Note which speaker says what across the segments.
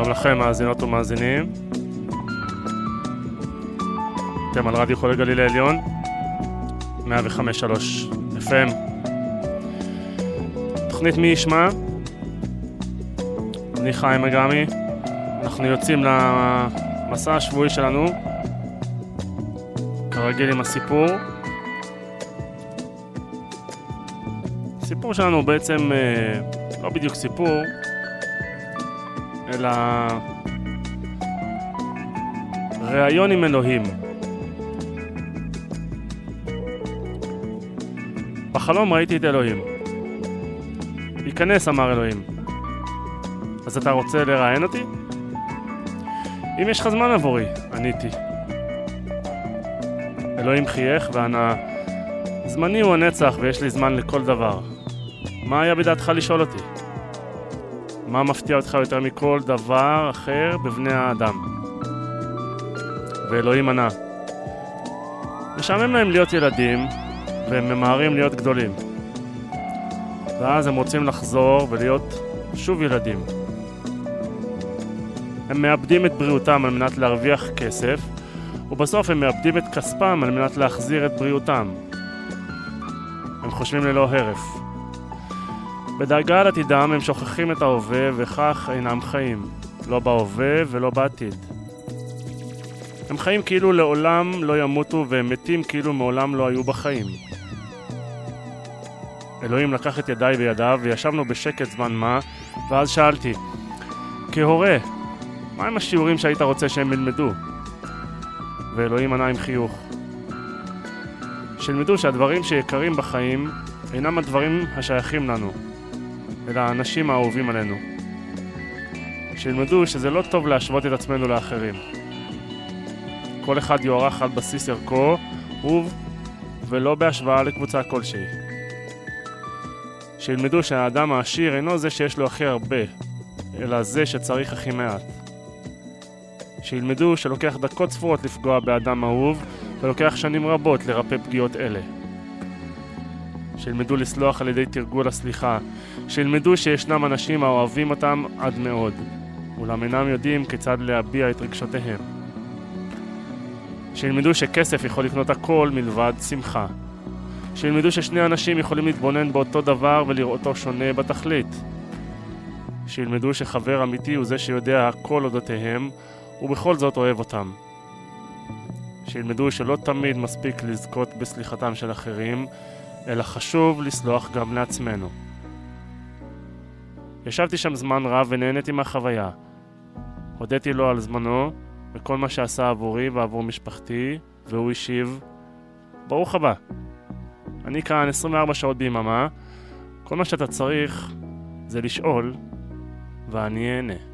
Speaker 1: שלום לכם, מאזינות ומאזינים. אתם על רדיו חולה גליל העליון, 105.3 FM. תוכנית מי ישמע? אני חיים אגמי. אנחנו יוצאים למסע השבועי שלנו, כרגיל עם הסיפור. הסיפור שלנו הוא בעצם אה, לא בדיוק סיפור, אלא ראיון עם אלוהים. בחלום ראיתי את אלוהים. היכנס, אמר אלוהים. אז אתה רוצה לראיין אותי? אם יש לך זמן עבורי, עניתי. אלוהים חייך וענה, זמני הוא הנצח ויש לי זמן לכל דבר. מה היה בדעתך לשאול אותי? מה מפתיע אותך יותר מכל דבר אחר בבני האדם? ואלוהים ענה, משעמם להם להיות ילדים, והם ממהרים להיות גדולים. ואז הם רוצים לחזור ולהיות שוב ילדים. הם מאבדים את בריאותם על מנת להרוויח כסף, ובסוף הם מאבדים את כספם על מנת להחזיר את בריאותם. הם חושבים ללא הרף. בדאגה על עתידם הם שוכחים את ההווה וכך אינם חיים, לא בהווה ולא בעתיד. הם חיים כאילו לעולם לא ימותו והם מתים כאילו מעולם לא היו בחיים. אלוהים לקח את ידיי בידיו וישבנו בשקט זמן מה, ואז שאלתי, כהורה, מהם השיעורים שהיית רוצה שהם ילמדו? ואלוהים ענה עם חיוך. שילמדו שהדברים שיקרים בחיים אינם הדברים השייכים לנו, אלא האנשים האהובים עלינו. שילמדו שזה לא טוב להשוות את עצמנו לאחרים. כל אחד יוערך על בסיס ערכו, וב, ולא בהשוואה לקבוצה כלשהי. שילמדו שהאדם העשיר אינו זה שיש לו הכי הרבה, אלא זה שצריך הכי מעט. שילמדו שלוקח דקות ספורות לפגוע באדם אהוב, ולוקח שנים רבות לרפא פגיעות אלה. שילמדו לסלוח על ידי תרגול הסליחה, שילמדו שישנם אנשים האוהבים אותם עד מאוד, אולם אינם יודעים כיצד להביע את רגשותיהם. שילמדו שכסף יכול לקנות הכל מלבד שמחה. שילמדו ששני אנשים יכולים להתבונן באותו דבר ולראותו שונה בתכלית. שילמדו שחבר אמיתי הוא זה שיודע הכל אודותיהם, ובכל זאת אוהב אותם. שילמדו שלא תמיד מספיק לזכות בסליחתם של אחרים, אלא חשוב לסלוח גם לעצמנו. ישבתי שם זמן רב ונהניתי מהחוויה. הודיתי לו על זמנו וכל מה שעשה עבורי ועבור משפחתי, והוא השיב, ברוך הבא. אני כאן 24 שעות ביממה, כל מה שאתה צריך זה לשאול, ואני אענה.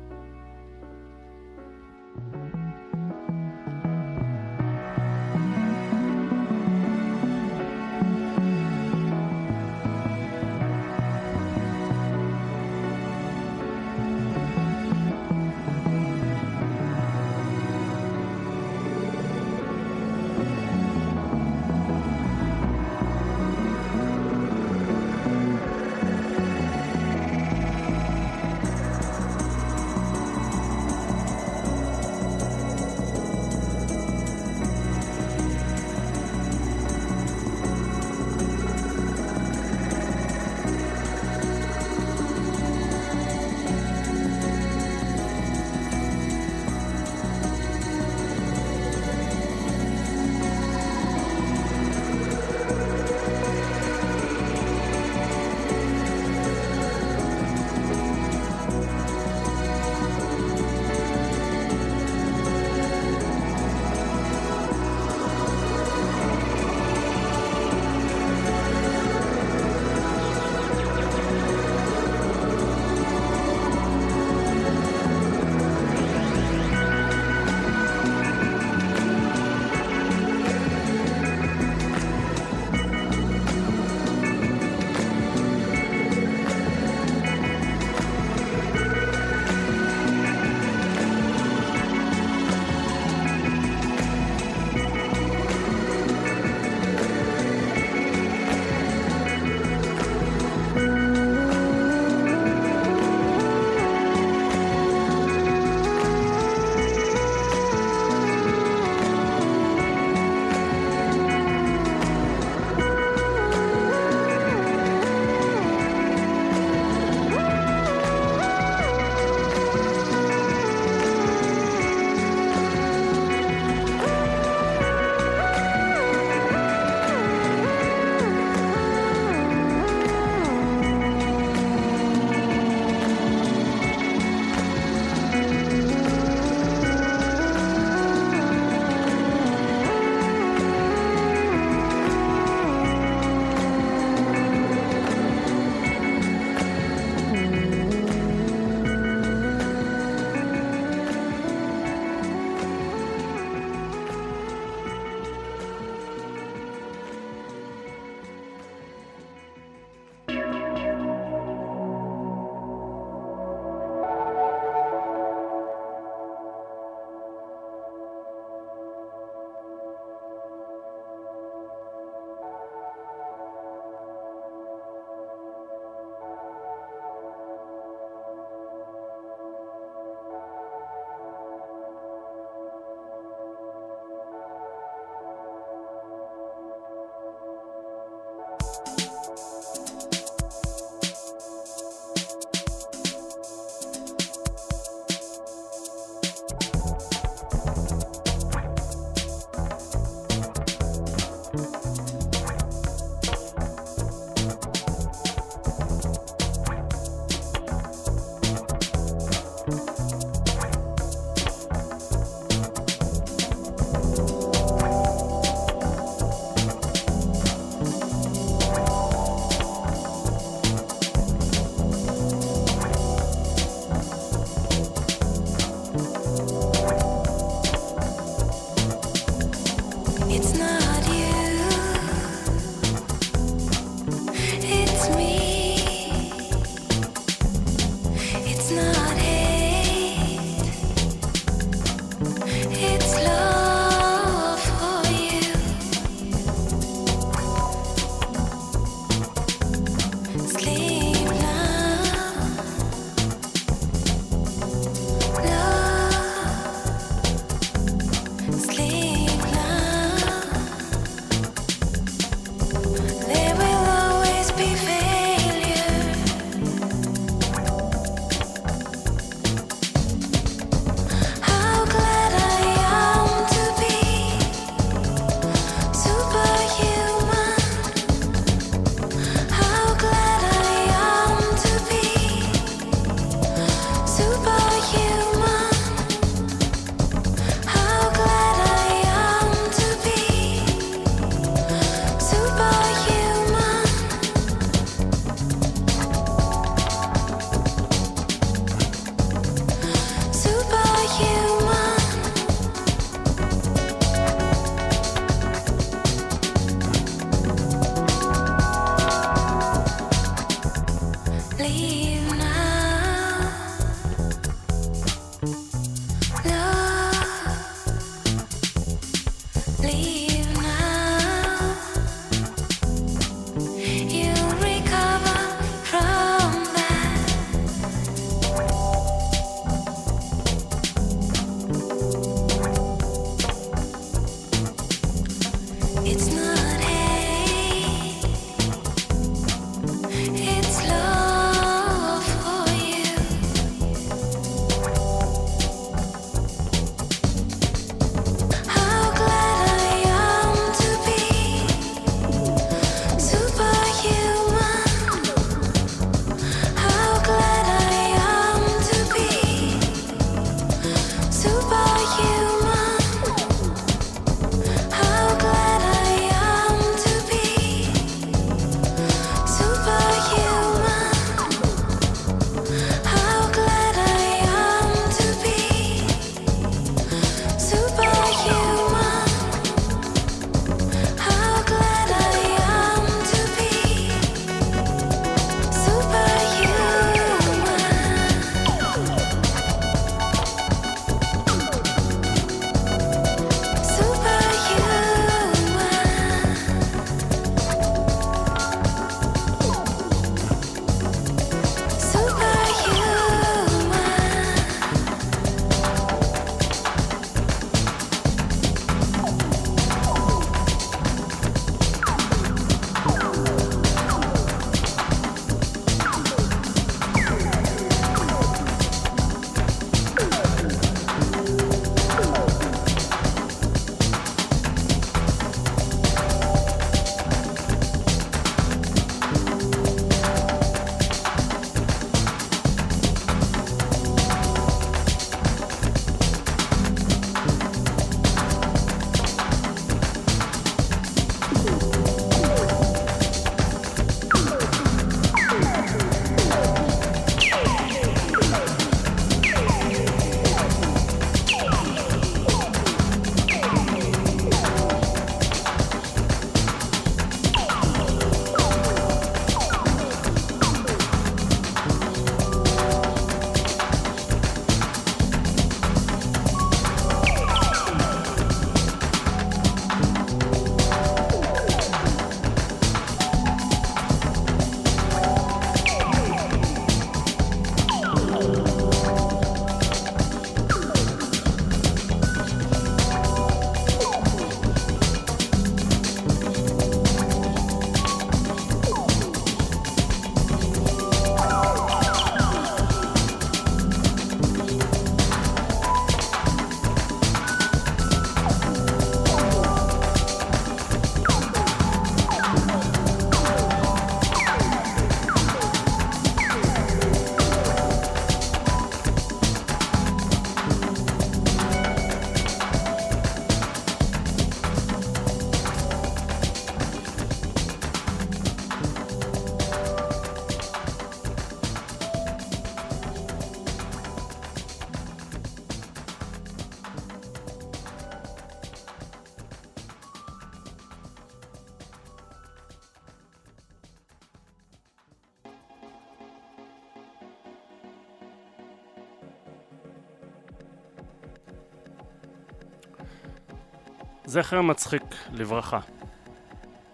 Speaker 1: זכר מצחיק לברכה.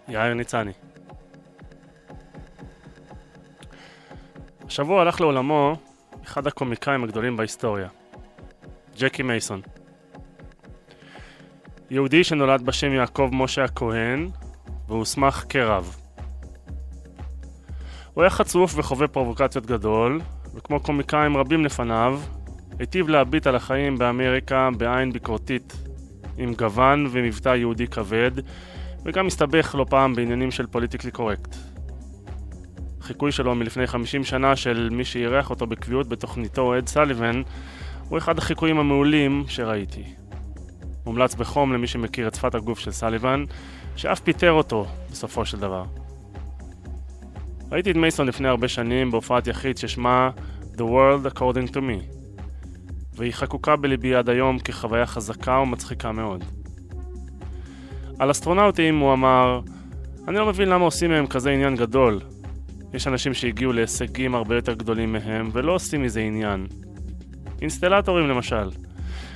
Speaker 1: יאיר ניצני. השבוע הלך לעולמו אחד הקומיקאים הגדולים בהיסטוריה, ג'קי מייסון. יהודי שנולד בשם יעקב משה הכהן והוסמך כרב. הוא היה חצוף וחווה פרובוקציות גדול, וכמו קומיקאים רבים לפניו, היטיב להביט על החיים באמריקה בעין ביקורתית, עם גוון ומבטא יהודי כבד, וגם הסתבך לא פעם בעניינים של פוליטיקלי קורקט. חיקוי שלו מלפני 50 שנה של מי שאירח אותו בקביעות בתוכניתו, אד סליבן, הוא אחד החיקויים המעולים שראיתי. מומלץ בחום למי שמכיר את שפת הגוף של סליבן, שאף פיטר אותו בסופו של דבר. ראיתי את מייסון לפני הרבה שנים בהופעת יחיד ששמה The World According to Me, והיא חקוקה בליבי עד היום כחוויה חזקה ומצחיקה מאוד. על אסטרונאוטים הוא אמר, אני לא מבין למה עושים מהם כזה עניין גדול. יש אנשים שהגיעו להישגים הרבה יותר גדולים מהם ולא עושים מזה עניין. אינסטלטורים למשל.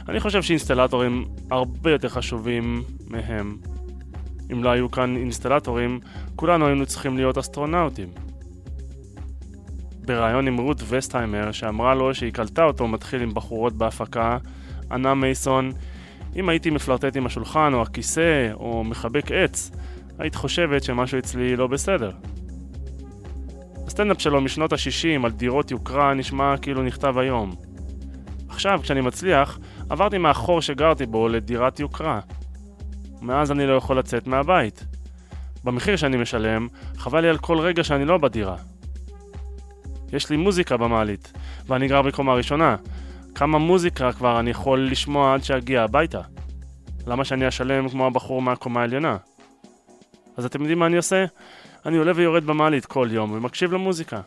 Speaker 1: אני חושב שאינסטלטורים הרבה יותר חשובים מהם. אם לא היו כאן אינסטלטורים, כולנו היינו צריכים להיות אסטרונאוטים. בריאיון עם רות וסטהיימר, שאמרה לו שהיא קלטה אותו מתחיל עם בחורות בהפקה, ענה מייסון, אם הייתי מפלרטט עם השולחן או הכיסא או מחבק עץ, היית חושבת שמשהו אצלי לא בסדר. הסטנדאפ שלו משנות ה-60 על דירות יוקרה נשמע כאילו נכתב היום. עכשיו, כשאני מצליח, עברתי מהחור שגרתי בו לדירת יוקרה. מאז אני לא יכול לצאת מהבית. במחיר שאני משלם, חבל לי על כל רגע שאני לא בדירה. יש לי מוזיקה במעלית, ואני גר בקומה ראשונה. כמה מוזיקה כבר אני יכול לשמוע עד שאגיע הביתה? למה שאני אשלם כמו הבחור מהקומה העליונה? אז אתם יודעים מה אני עושה? אני עולה ויורד במעלית כל יום ומקשיב למוזיקה.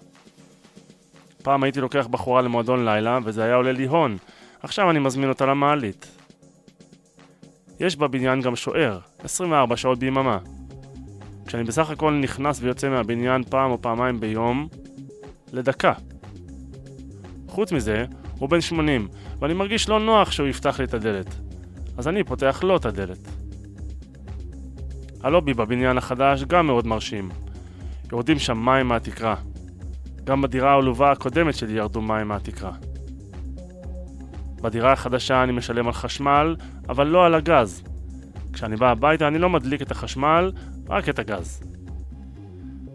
Speaker 1: פעם הייתי לוקח בחורה למועדון לילה וזה היה עולה לי הון, עכשיו אני מזמין אותה למעלית. יש בבניין גם שוער, 24 שעות ביממה. כשאני בסך הכל נכנס ויוצא מהבניין פעם או פעמיים ביום, לדקה. חוץ מזה, הוא בן 80, ואני מרגיש לא נוח שהוא יפתח לי את הדלת. אז אני פותח לו את הדלת. הלובי בבניין החדש גם מאוד מרשים. יורדים שם מים מהתקרה. גם בדירה העלובה הקודמת שלי ירדו מים מהתקרה. בדירה החדשה אני משלם על חשמל, אבל לא על הגז. כשאני בא הביתה אני לא מדליק את החשמל, רק את הגז.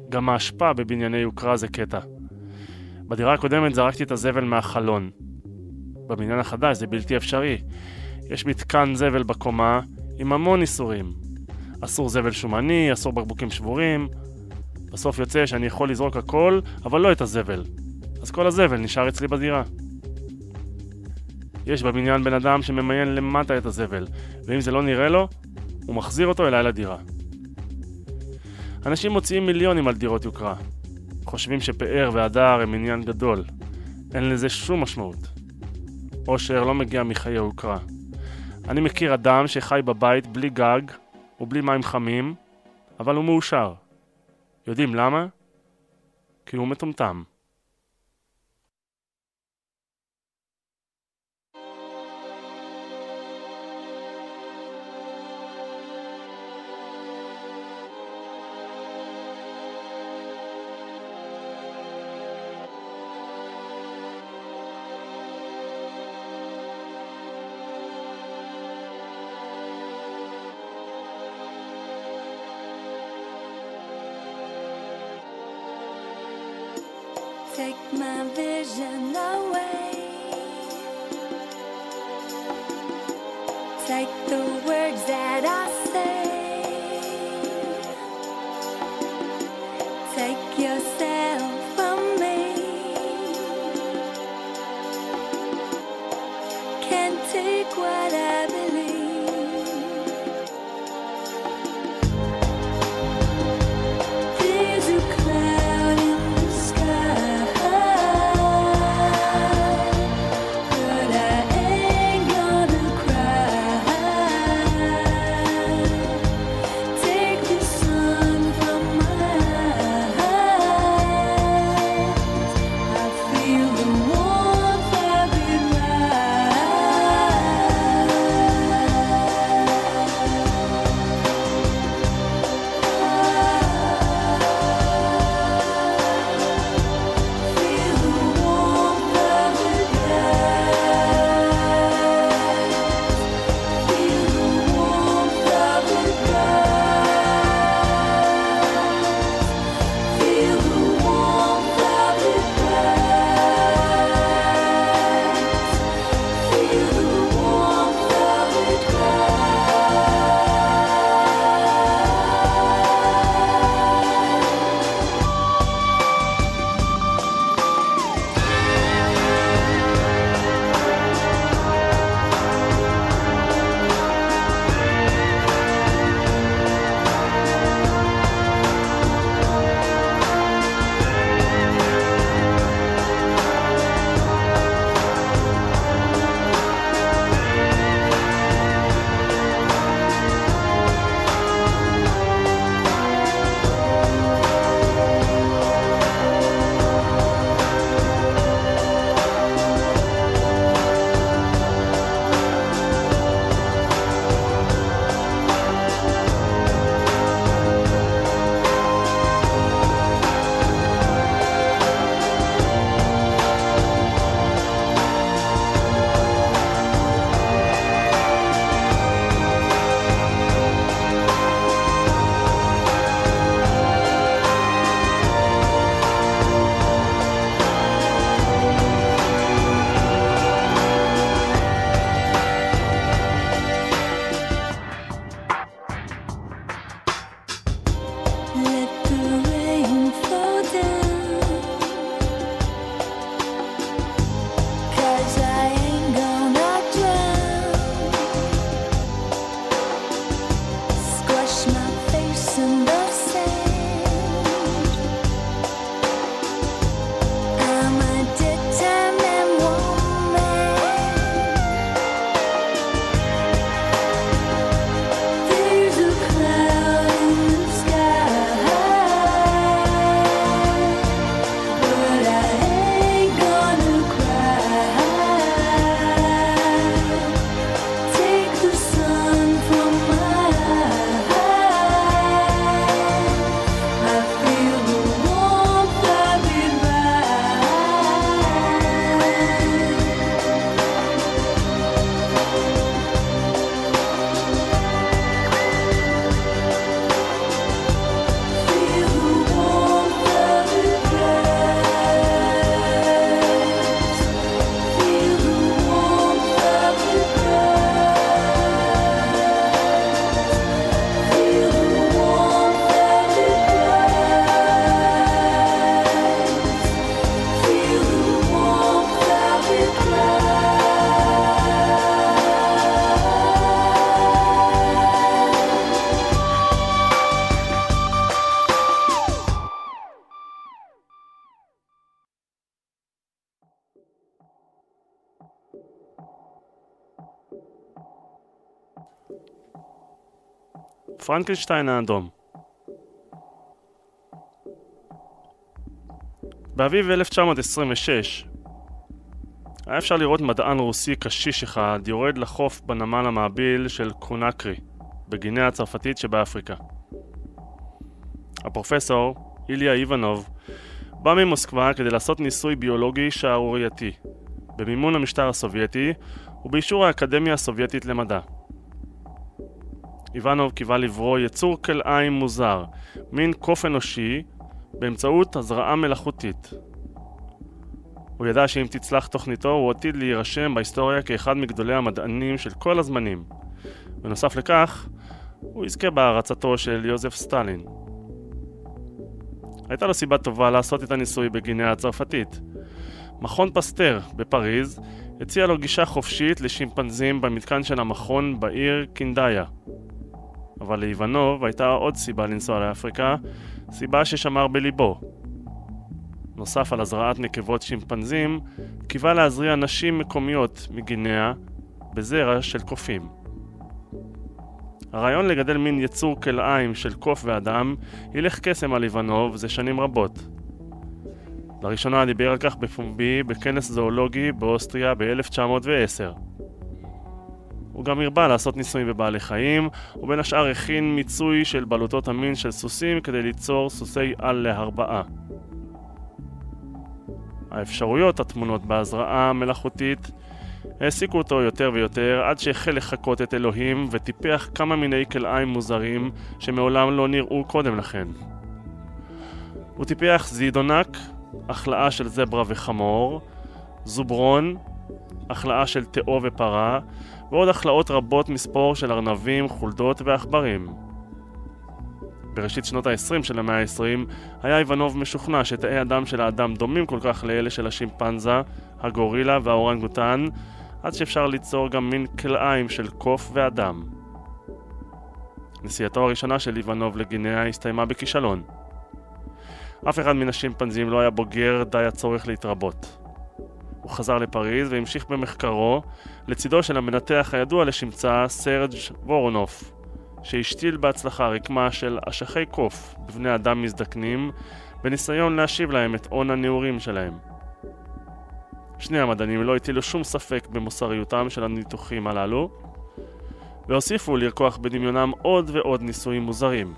Speaker 1: גם האשפה בבנייני יוקרה זה קטע. בדירה הקודמת זרקתי את הזבל מהחלון. בבניין החדש זה בלתי אפשרי. יש מתקן זבל בקומה עם המון איסורים. אסור זבל שומני, אסור בקבוקים שבורים. בסוף יוצא שאני יכול לזרוק הכל, אבל לא את הזבל. אז כל הזבל נשאר אצלי בדירה. יש בבניין בן אדם שממיין למטה את הזבל, ואם זה לא נראה לו, הוא מחזיר אותו אליי לדירה. אנשים מוציאים מיליונים על דירות יוקרה. חושבים שפאר והדר הם עניין גדול. אין לזה שום משמעות. אושר לא מגיע מחיי הוקרה. אני מכיר אדם שחי בבית בלי גג ובלי מים חמים, אבל הוא מאושר. יודעים למה? כי הוא מטומטם. פרנקנשטיין האדום באביב 1926 היה אפשר לראות מדען רוסי קשיש אחד יורד לחוף בנמל המעביל של קונקרי, בגינאה הצרפתית שבאפריקה. הפרופסור, איליה איוונוב, בא ממוסקבה כדי לעשות ניסוי ביולוגי שערורייתי, במימון המשטר הסובייטי ובאישור האקדמיה הסובייטית למדע. איוונוב קיווה לברוא יצור כלאיים מוזר, מין קוף אנושי, באמצעות הזרעה מלאכותית. הוא ידע שאם תצלח תוכניתו הוא עתיד להירשם בהיסטוריה כאחד מגדולי המדענים של כל הזמנים. בנוסף לכך, הוא יזכה בהערצתו של יוזף סטלין. הייתה לו סיבה טובה לעשות את הניסוי בגינאה הצרפתית. מכון פסטר בפריז הציע לו גישה חופשית לשימפנזים במתקן של המכון בעיר קינדאיה. אבל לאיוונוב הייתה עוד סיבה לנסוע לאפריקה, סיבה ששמר בליבו. נוסף על הזרעת נקבות שימפנזים, קיווה להזריע נשים מקומיות מגינאה בזרע של קופים. הרעיון לגדל מין יצור כלאיים של קוף ואדם הילך קסם על איוונוב זה שנים רבות. לראשונה דיבר על כך בפומבי בכנס זואולוגי באוסטריה ב-1910. הוא גם הרבה לעשות ניסויים בבעלי חיים, ובין השאר הכין מיצוי של בלוטות המין של סוסים כדי ליצור סוסי על להרבעה. האפשרויות הטמונות בהזרעה המלאכותית העסיקו אותו יותר ויותר עד שהחל לחקות את אלוהים וטיפח כמה מיני כלאיים מוזרים שמעולם לא נראו קודם לכן. הוא טיפח זידונק, החלאה של זברה וחמור, זוברון, החלאה של תאו ופרה, ועוד החלאות רבות מספור של ארנבים, חולדות ועכברים. בראשית שנות ה-20 של המאה ה-20 היה איוונוב משוכנע שתאי הדם של האדם דומים כל כך לאלה של השימפנזה, הגורילה והאורנגוטן, עד שאפשר ליצור גם מין כלאיים של קוף ואדם. נסיעתו הראשונה של איוונוב לגינאה הסתיימה בכישלון. אף אחד מן השימפנזים לא היה בוגר די הצורך להתרבות. הוא חזר לפריז והמשיך במחקרו לצידו של המנתח הידוע לשמצה סרג' וורונוף, שהשתיל בהצלחה רקמה של אשכי קוף בבני אדם מזדקנים בניסיון להשיב להם את הון הנעורים שלהם. שני המדענים לא הטילו שום ספק במוסריותם של הניתוחים הללו, והוסיפו לרקוח בדמיונם עוד ועוד ניסויים מוזרים.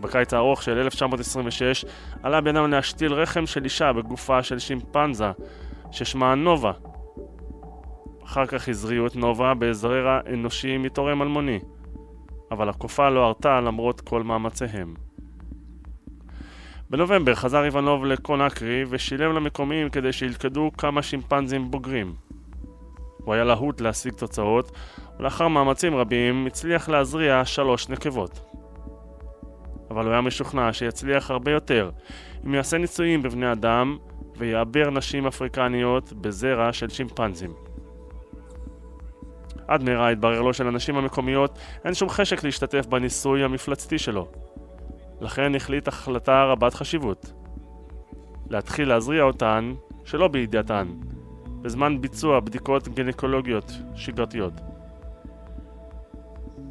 Speaker 1: בקיץ הארוך של 1926 עלה בינם להשתיל רחם של אישה בגופה של שימפנזה ששמה נובה. אחר כך הזריעו את נובה בזרע אנושי מתורם אלמוני, אבל הקופה לא הרתה למרות כל מאמציהם. בנובמבר חזר איוונוב לקונקרי ושילם למקומיים כדי שילכדו כמה שימפנזים בוגרים. הוא היה להוט להשיג תוצאות, ולאחר מאמצים רבים הצליח להזריע שלוש נקבות. אבל הוא היה משוכנע שיצליח הרבה יותר אם יעשה ניסויים בבני אדם ויעבר נשים אפריקניות בזרע של שימפנזים. עד מהרה התברר לו שלנשים המקומיות אין שום חשק להשתתף בניסוי המפלצתי שלו. לכן החליט החלטה רבת חשיבות. להתחיל להזריע אותן שלא בידיעתן, בזמן ביצוע בדיקות גינקולוגיות שגרתיות.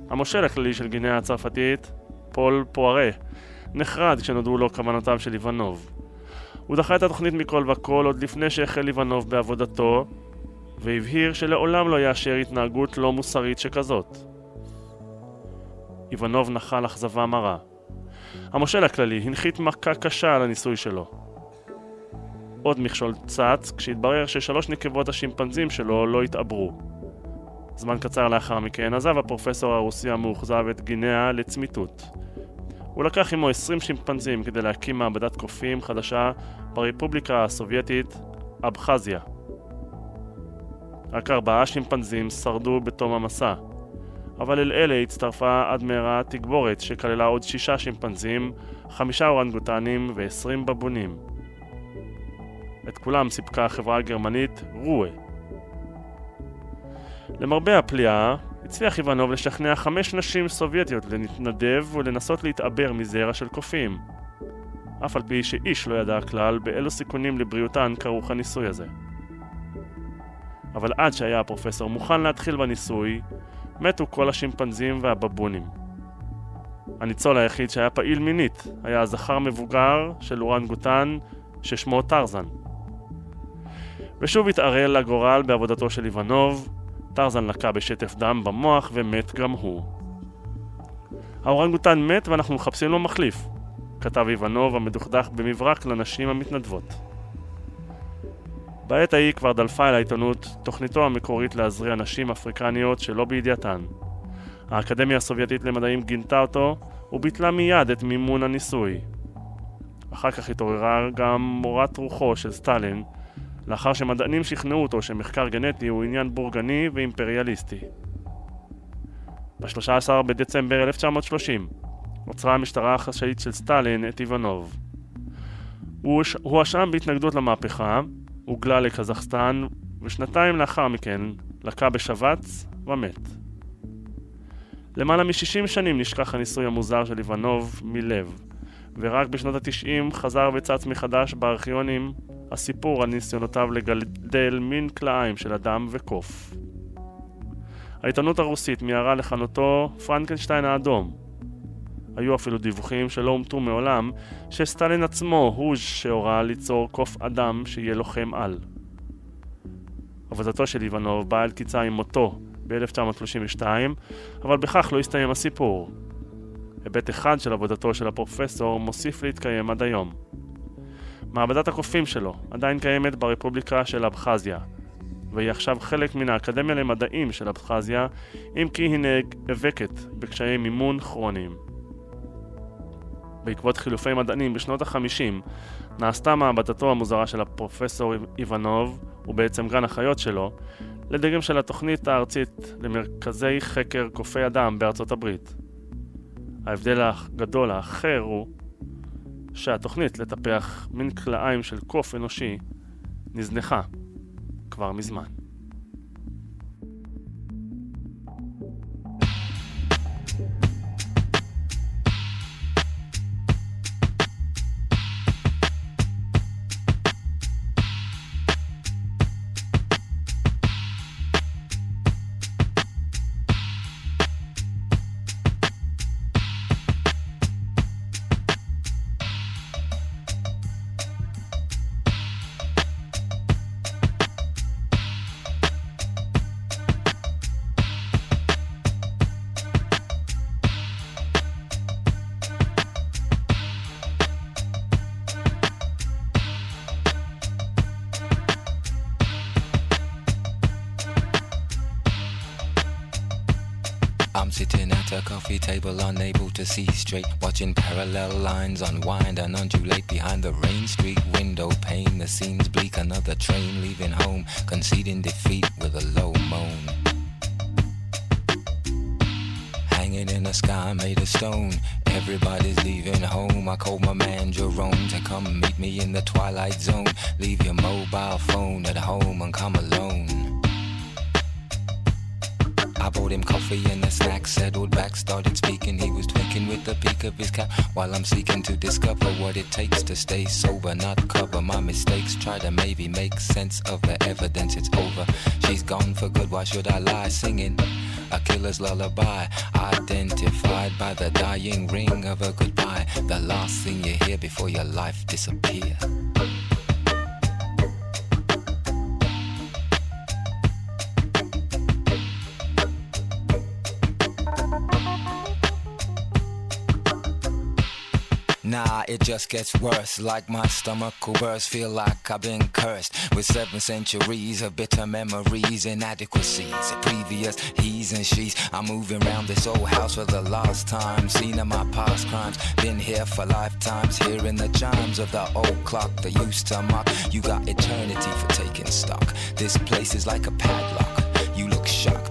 Speaker 1: המושל הכללי של גינאה הצרפתית פול פוארה, נחרד כשנודעו לו כוונותיו של איוונוב. הוא דחה את התוכנית מכל וכל עוד לפני שהחל איוונוב בעבודתו, והבהיר שלעולם לא יאשר התנהגות לא מוסרית שכזאת. איוונוב נחל אכזבה מרה. המושל הכללי הנחית מכה קשה על הניסוי שלו. עוד מכשול צץ כשהתברר ששלוש נקבות השימפנזים שלו לא התעברו. זמן קצר לאחר מכן עזב הפרופסור הרוסי המאוכזב את גינאה לצמיתות. הוא לקח עמו 20 שימפנזים כדי להקים מעבדת קופים חדשה ברפובליקה הסובייטית אבחזיה. רק ארבעה שימפנזים שרדו בתום המסע, אבל אל אלה הצטרפה עד מהרה תגבורת שכללה עוד שישה שימפנזים, חמישה אורנגוטנים ועשרים בבונים. את כולם סיפקה החברה הגרמנית רואה. למרבה הפליאה, הצליח איוונוב לשכנע חמש נשים סובייטיות להתנדב ולנסות להתעבר מזרע של קופים. אף על פי שאיש לא ידע כלל באילו סיכונים לבריאותן כרוך הניסוי הזה. אבל עד שהיה הפרופסור מוכן להתחיל בניסוי, מתו כל השימפנזים והבבונים. הניצול היחיד שהיה פעיל מינית היה הזכר מבוגר של אורנגוטן ששמו טרזן. ושוב התערעל הגורל בעבודתו של איוונוב, טרזן לקה בשטף דם במוח ומת גם הוא. האורנגוטן מת ואנחנו מחפשים לו מחליף, כתב איוונוב המדוכדך במברק לנשים המתנדבות. בעת ההיא כבר דלפה אל העיתונות תוכניתו המקורית להזריע נשים אפריקניות שלא בידיעתן. האקדמיה הסובייטית למדעים גינתה אותו וביטלה מיד את מימון הניסוי. אחר כך התעוררה גם מורת רוחו של סטלין, לאחר שמדענים שכנעו אותו שמחקר גנטי הוא עניין בורגני ואימפריאליסטי. ב-13 בדצמבר 1930 עוצרה המשטרה החשאית של סטלין את איוונוב. הוא הואשם בהתנגדות למהפכה, הוגלה לקזחסטן, ושנתיים לאחר מכן לקה בשבץ ומת. למעלה מ-60 שנים נשכח הניסוי המוזר של איוונוב מלב, ורק בשנות ה-90 חזר וצץ מחדש בארכיונים הסיפור על ניסיונותיו לגדל מין כלאיים של אדם וקוף. העיתונות הרוסית מיהרה לכנותו פרנקנשטיין האדום. היו אפילו דיווחים שלא אומתו מעולם שסטלין עצמו הוא שהורה ליצור קוף אדם שיהיה לוחם על. עבודתו של איוונוב באה אל קיצה עם מותו ב-1932, אבל בכך לא הסתיים הסיפור. היבט אחד של עבודתו של הפרופסור מוסיף להתקיים עד היום. מעבדת הקופים שלו עדיין קיימת ברפובליקה של אבחזיה, והיא עכשיו חלק מן האקדמיה למדעים של אבחזיה, אם כי היא נאבקת בקשיי מימון כרוניים. בעקבות חילופי מדענים בשנות החמישים, נעשתה מעבדתו המוזרה של הפרופסור איוונוב, ובעצם גן החיות שלו, לדגם של התוכנית הארצית למרכזי חקר קופי אדם בארצות הברית. ההבדל הגדול האחר הוא שהתוכנית לטפח מין כלאיים של קוף אנושי נזנחה כבר מזמן.
Speaker 2: Coffee table, unable to see straight. Watching parallel lines unwind and undulate behind the rain streak window pane. The scene's bleak, another train leaving home, conceding defeat with a low moan. Hanging in a sky made of stone. Everybody's leaving home. I called my man Jerome to come meet me in the twilight zone. Leave your mobile phone at home and come alone. Him coffee and a snack, settled back, started speaking. He was twinkling with the peak of his cap while I'm seeking to discover what it takes to stay sober, not cover my mistakes. Try to maybe make sense of the evidence it's over. She's gone for good, why should I lie? Singing a killer's lullaby, identified by the dying ring of a goodbye. The last thing you hear before your life disappears. It just gets worse. Like my stomach will burst. Feel like I've been cursed with seven centuries of bitter memories, inadequacies, previous he's and she's. I'm moving around this old house for the last time. Seen of my past crimes. Been here for lifetimes. Hearing the chimes of the old clock that used to mock. You got eternity for taking stock. This place is like a padlock. You look shocked.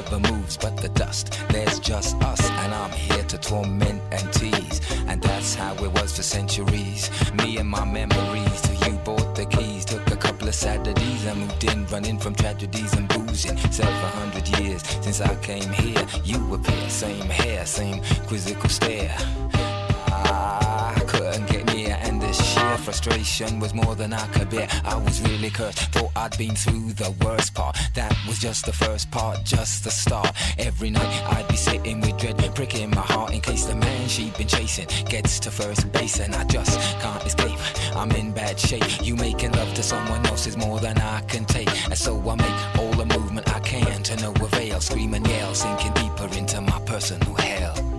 Speaker 2: Trust me. Nothing ever moves but the dust. There's just us, and I'm here to torment and tease. And that's how it was for centuries. Me and my memories till you bought the keys. Took a couple of Saturdays I moved in, running from tragedies and boozing. Hundred years since I came here. You appear, same hair, same quizzical stare. I couldn't get frustration was more than I could bear. I was really cursed, thought I'd been through the worst part. That was just the first part, just the start. Every night I'd be sitting with dread, pricking my heart in case the man she'd been chasing gets to first base and I just can't escape. I'm in bad shape. You making love to someone else is more than I can take, and so I make all the movement I can to no avail. Scream and yell, sinking deeper into my personal hell.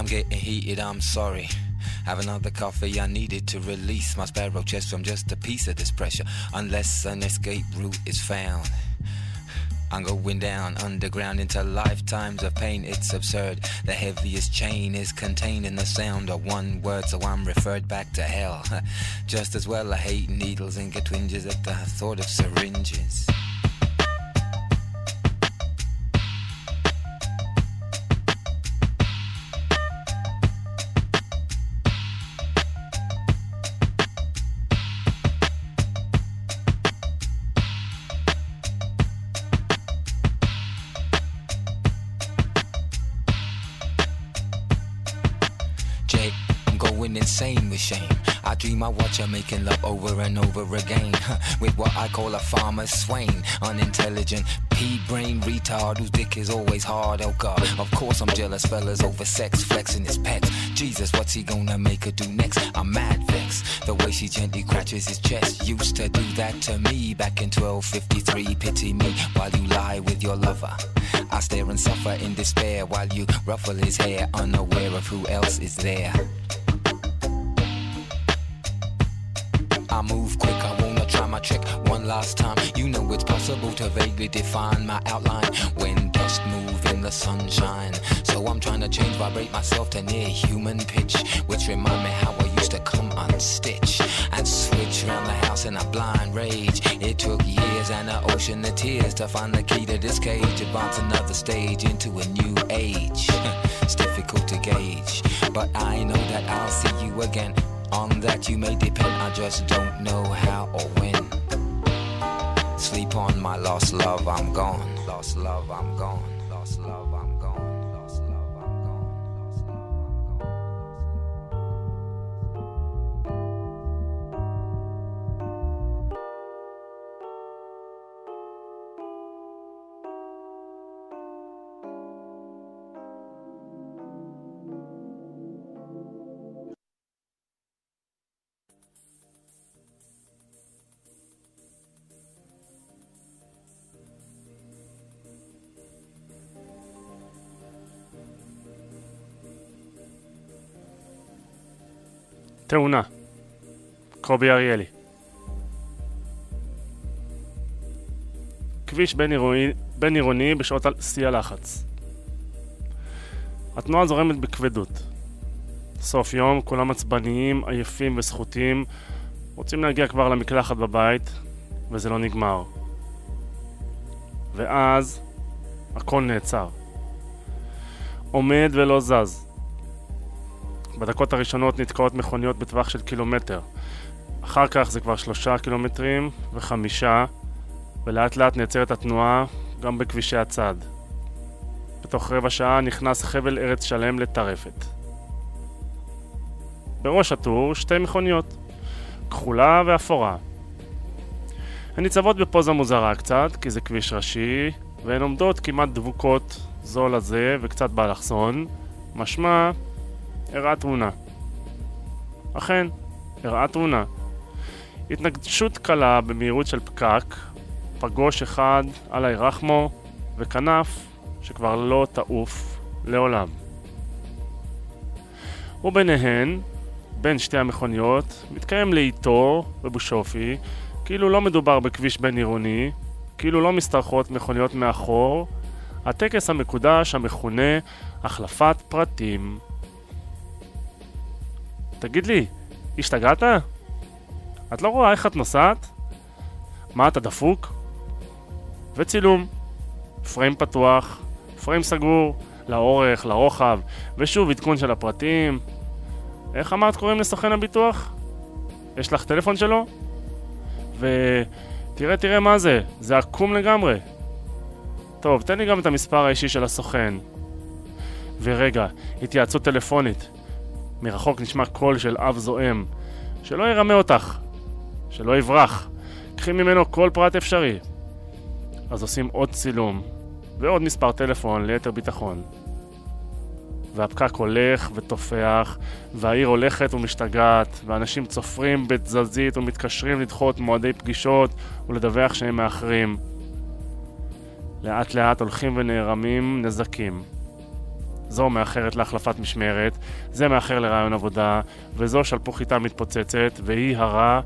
Speaker 2: I'm getting heated, I'm sorry. Have another coffee, I needed to release my sparrow chest from just a piece of this pressure. Unless an escape route is found. I'm going down underground into lifetimes of pain. It's absurd. The heaviest chain is contained in the sound of one word, so I'm referred back to hell. Just as well, I hate needles and get twinges at the thought of syringes. Going insane with shame. I dream I watch her making love over and over again with what I call a farmer's swain, unintelligent pea-brain retard whose dick is always hard. Oh God, of course I'm jealous, fellas over sex, flexing his pets. Jesus, what's he gonna make her do next? I'm mad vexed. The way she gently scratches his chest used to do that to me back in 1253. Pity me while you lie with your lover. I stare and suffer in despair while you ruffle his hair, unaware of who else is there. I move quick, I wanna try my trick one last time. You know it's possible to vaguely define my outline when dust move in the sunshine. So I'm trying to change, vibrate myself to near human pitch, which remind me how I used to come unstitch and switch around the house in a blind rage. It took years and an ocean of tears to find the key to this cage, advance another stage into a new age. it's difficult to gauge, but I know that I'll see you again. On that you may depend, I just don't know how or when. Sleep on my lost love, I'm gone. Lost love, I'm gone. Lost love,
Speaker 1: תאונה. קובי אריאלי. כביש בין עירוני, בין עירוני בשעות שיא הלחץ. התנועה זורמת בכבדות. סוף יום, כולם עצבניים, עייפים וסחוטים, רוצים להגיע כבר למקלחת בבית, וזה לא נגמר. ואז הכל נעצר. עומד ולא זז. בדקות הראשונות נתקעות מכוניות בטווח של קילומטר. אחר כך זה כבר שלושה קילומטרים וחמישה, ולאט לאט נעצרת התנועה גם בכבישי הצד. בתוך רבע שעה נכנס חבל ארץ שלם לטרפת. בראש הטור שתי מכוניות, כחולה ואפורה. הן ניצבות בפוזה מוזרה קצת, כי זה כביש ראשי, והן עומדות כמעט דבוקות זו לזה וקצת באלכסון, משמע אירעה תאונה. אכן, אירעה תאונה. התנגשות קלה במהירות של פקק, פגוש אחד על הירחמו וכנף שכבר לא תעוף לעולם. וביניהן, בין שתי המכוניות, מתקיים לאיתו ובושופי, כאילו לא מדובר בכביש בין עירוני, כאילו לא משתרכות מכוניות מאחור, הטקס המקודש המכונה החלפת פרטים. תגיד לי, השתגעת? את לא רואה איך את נוסעת? מה, אתה דפוק? וצילום. פריים פתוח, פריים סגור, לאורך, לרוחב, ושוב עדכון של הפרטים. איך אמרת קוראים לסוכן הביטוח? יש לך טלפון שלו? ותראה, תראה מה זה, זה עקום לגמרי. טוב, תן לי גם את המספר האישי של הסוכן. ורגע, התייעצות טלפונית. מרחוק נשמע קול של אב זועם. שלא ירמה אותך, שלא יברח. קחי ממנו כל פרט אפשרי. אז עושים עוד צילום, ועוד מספר טלפון ליתר ביטחון. והפקק הולך ותופח, והעיר הולכת ומשתגעת, ואנשים צופרים בתזזית ומתקשרים לדחות מועדי פגישות ולדווח שהם מאחרים. לאט לאט הולכים ונערמים נזקים. זו מאחרת להחלפת משמרת, זה מאחר לרעיון עבודה, וזו שלפוחיתה מתפוצצת, והיא הרע,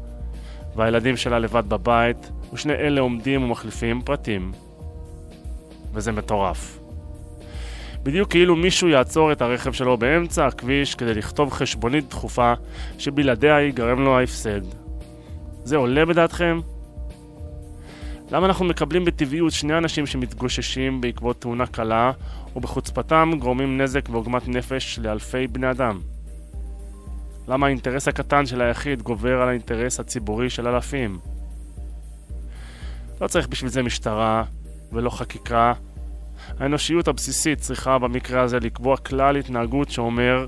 Speaker 1: והילדים שלה לבד בבית, ושני אלה עומדים ומחליפים פרטים. וזה מטורף. בדיוק כאילו מישהו יעצור את הרכב שלו באמצע הכביש כדי לכתוב חשבונית דחופה שבלעדיה ייגרם לו ההפסד. זה עולה בדעתכם? למה אנחנו מקבלים בטבעיות שני אנשים שמתגוששים בעקבות תאונה קלה ובחוצפתם גורמים נזק ועוגמת נפש לאלפי בני אדם? למה האינטרס הקטן של היחיד גובר על האינטרס הציבורי של אלפים? לא צריך בשביל זה משטרה ולא חקיקה האנושיות הבסיסית צריכה במקרה הזה לקבוע כלל התנהגות שאומר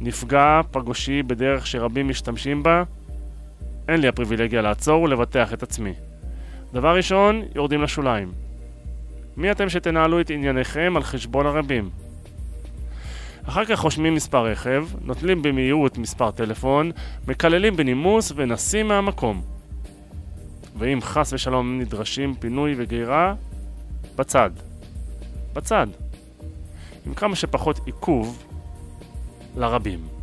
Speaker 1: נפגע פגושי בדרך שרבים משתמשים בה, אין לי הפריבילגיה לעצור ולבטח את עצמי. דבר ראשון, יורדים לשוליים. מי אתם שתנהלו את ענייניכם על חשבון הרבים? אחר כך חושמים מספר רכב, נוטלים במהירות מספר טלפון, מקללים בנימוס ונסים מהמקום. ואם חס ושלום נדרשים פינוי וגרירה, בצד. בצד. עם כמה שפחות עיכוב לרבים.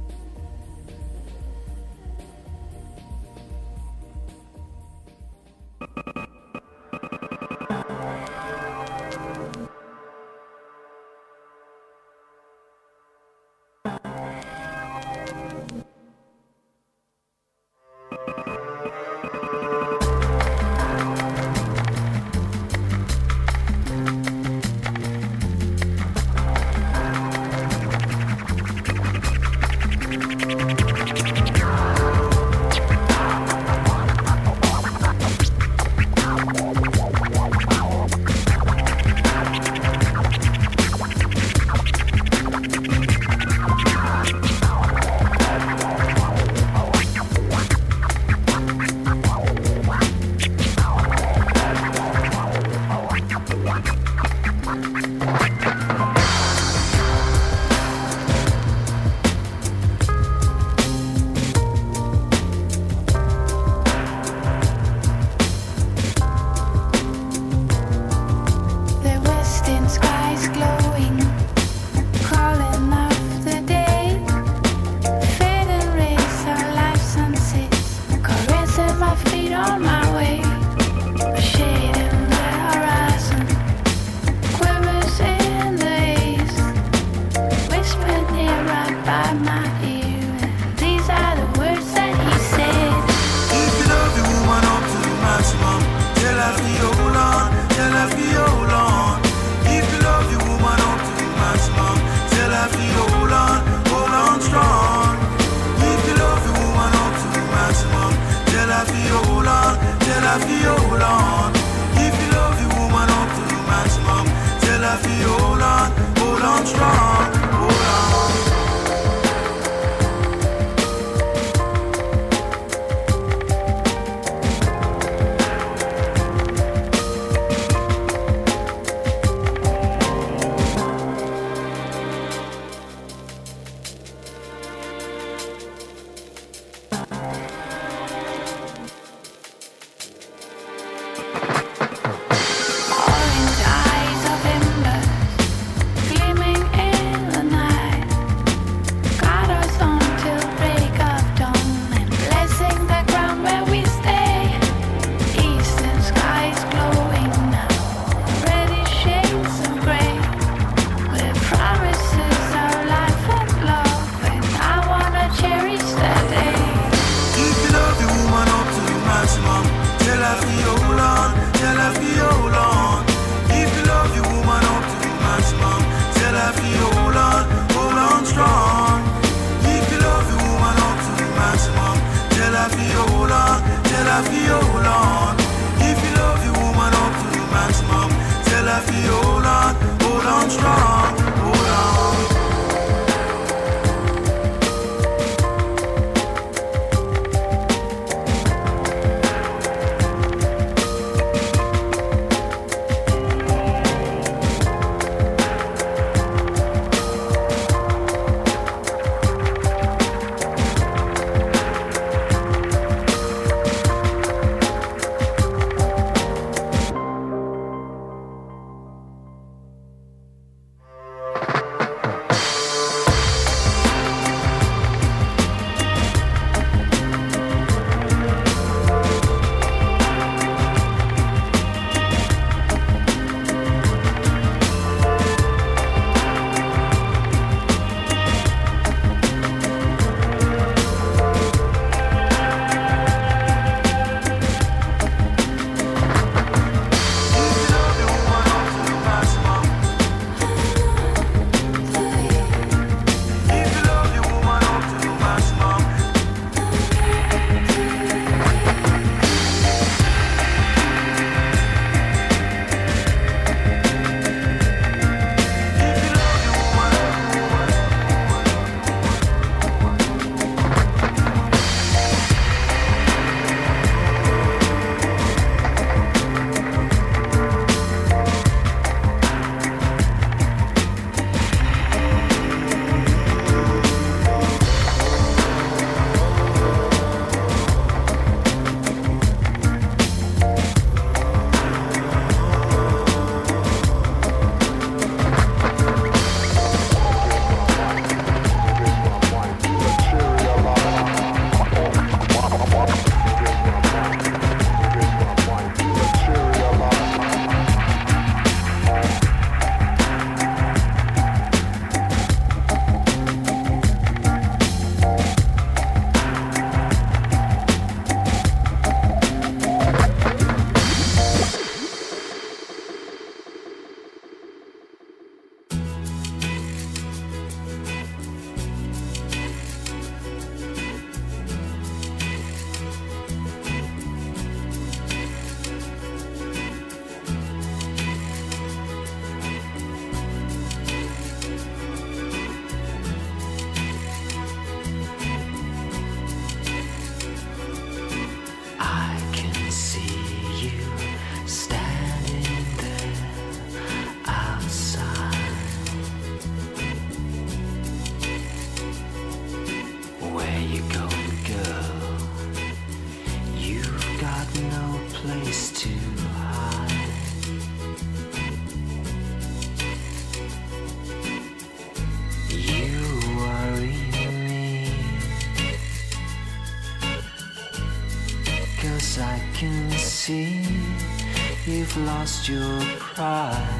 Speaker 2: Lost your pride.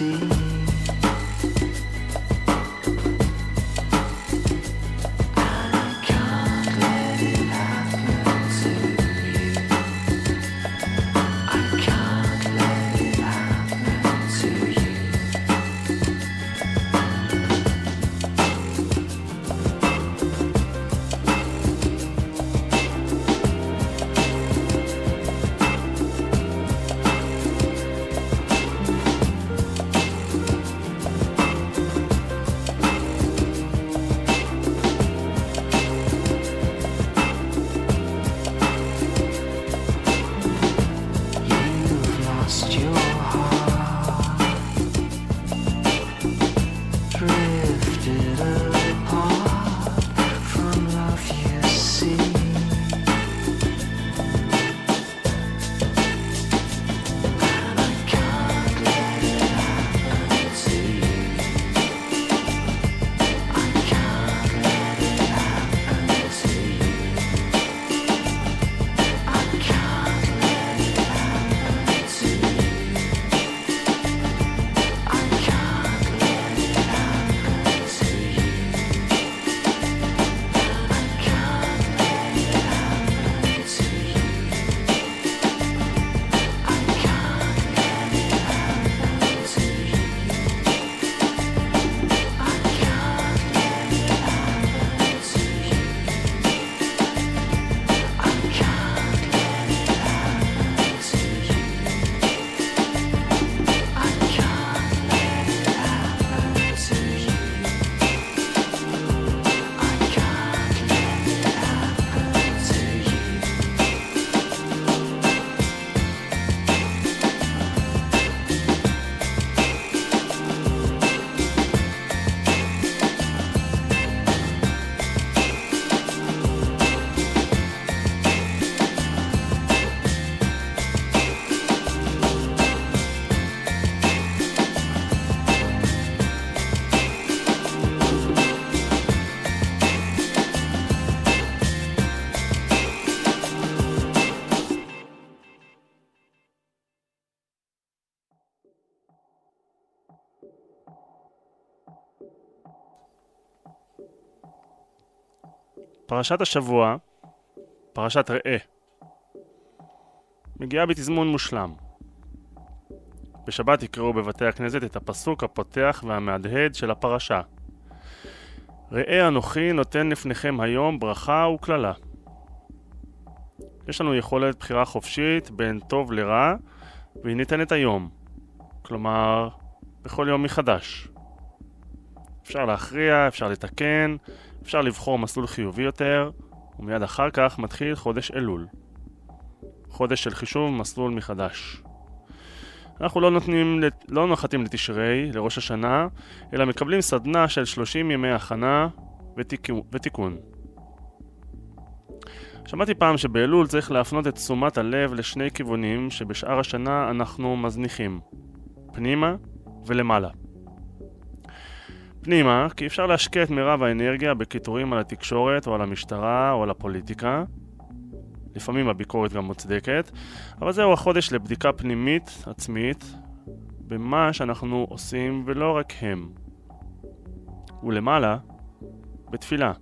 Speaker 2: See.
Speaker 1: פרשת השבוע, פרשת ראה, מגיעה בתזמון מושלם. בשבת יקראו בבתי הכנסת את הפסוק הפותח והמהדהד של הפרשה. ראה אנוכי נותן לפניכם היום ברכה וקללה. יש לנו יכולת בחירה חופשית בין טוב לרע, והיא ניתנת היום. כלומר, בכל יום מחדש. אפשר להכריע, אפשר לתקן, אפשר לבחור מסלול חיובי יותר, ומיד אחר כך מתחיל חודש אלול. חודש של חישוב מסלול מחדש. אנחנו לא, נותנים, לא נוחתים לתשרי, לראש השנה, אלא מקבלים סדנה של 30 ימי הכנה ותיקו, ותיקון. שמעתי פעם שבאלול צריך להפנות את תשומת הלב לשני כיוונים שבשאר השנה אנחנו מזניחים פנימה ולמעלה. פנימה, כי אפשר להשקיע את מירב האנרגיה בקיטורים על התקשורת או על המשטרה או על הפוליטיקה. לפעמים הביקורת גם מוצדקת, אבל זהו החודש לבדיקה פנימית, עצמית, במה שאנחנו עושים ולא רק הם. ולמעלה, בתפילה.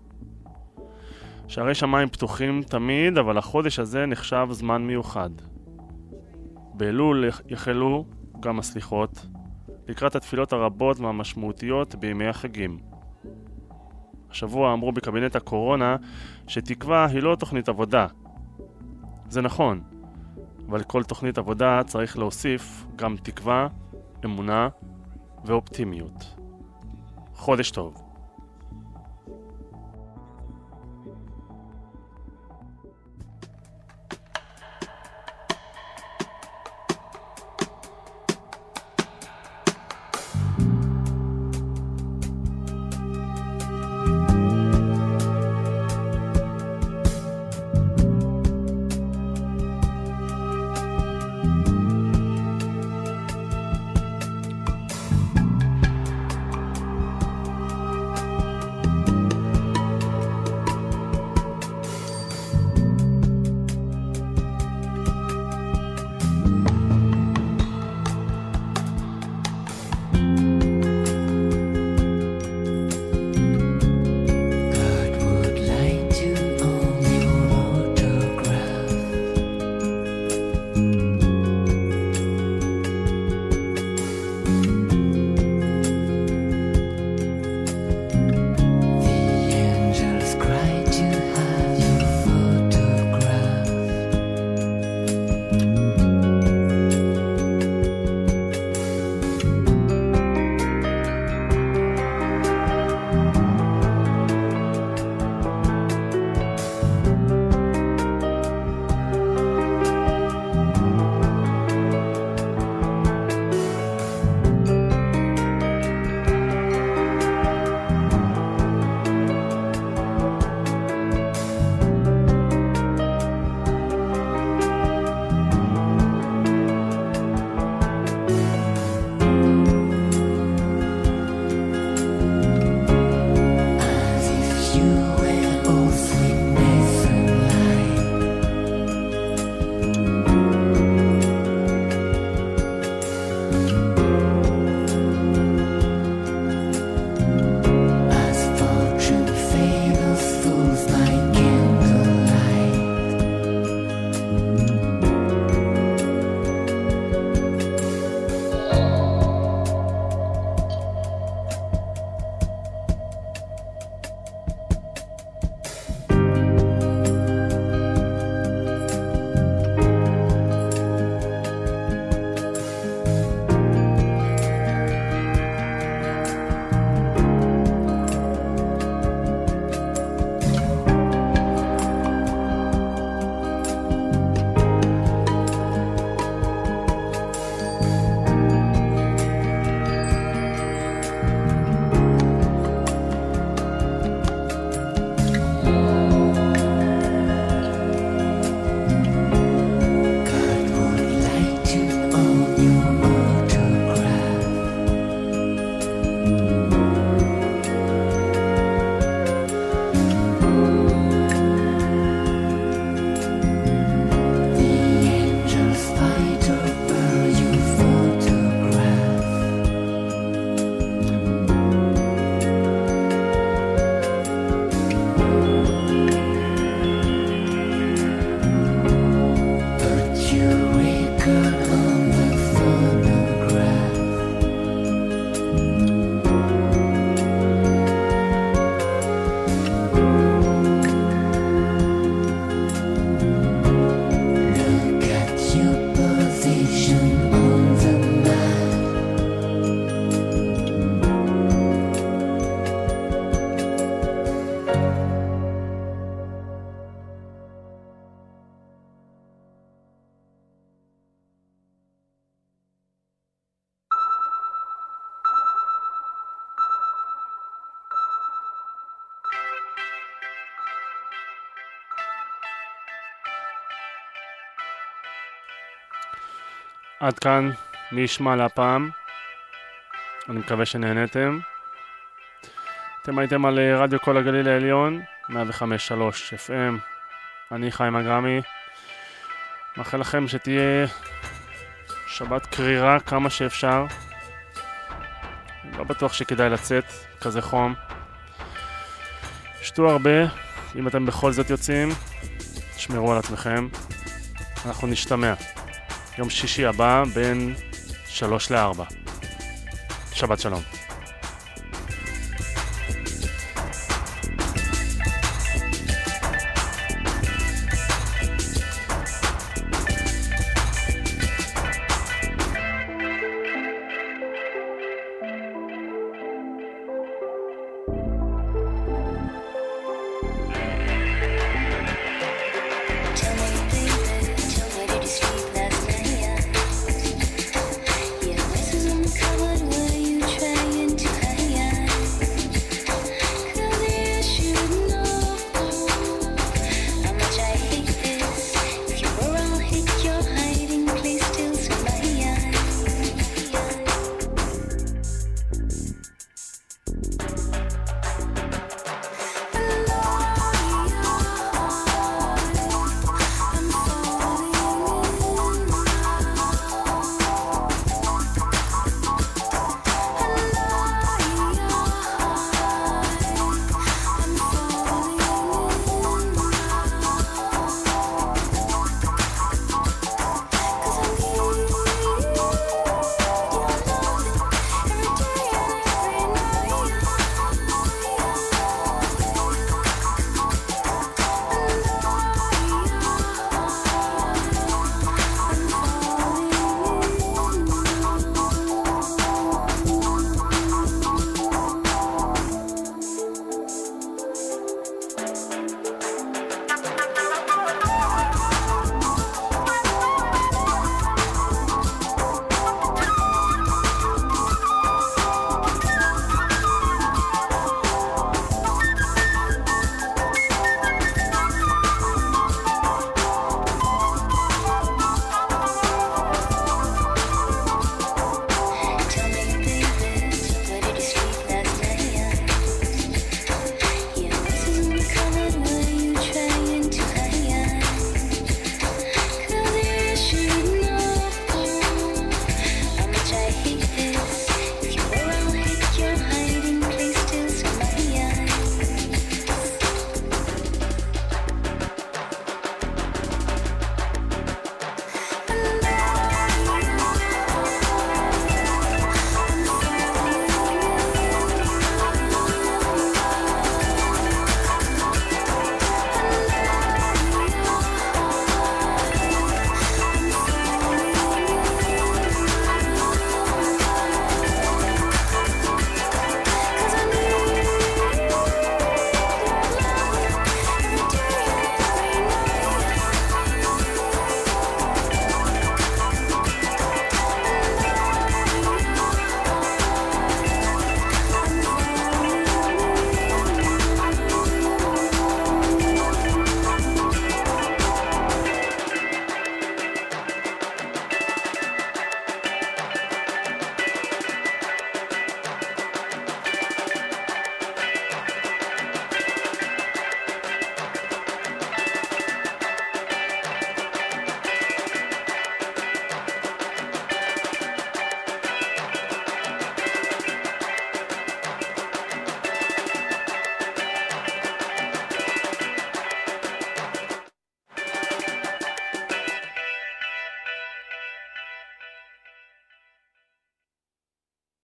Speaker 2: שערי שמיים פתוחים תמיד, אבל החודש הזה נחשב זמן מיוחד. באלול יחלו גם הסליחות, לקראת התפילות הרבות והמשמעותיות בימי החגים. השבוע אמרו בקבינט הקורונה שתקווה היא לא תוכנית עבודה. זה נכון, אבל כל תוכנית עבודה צריך להוסיף גם תקווה, אמונה ואופטימיות. חודש טוב. עד כאן מי ישמע להפעם. אני מקווה שנהניתם. אתם הייתם על אה, רדיו כל הגליל העליון, 105.3 FM. אני חיים אגרמי. מאחל לכם שתהיה שבת קרירה כמה שאפשר. לא בטוח שכדאי לצאת, כזה חום. שתו הרבה,
Speaker 1: אם אתם בכל זאת יוצאים, תשמרו על עצמכם. אנחנו נשתמע. יום שישי הבא בין שלוש לארבע. שבת שלום.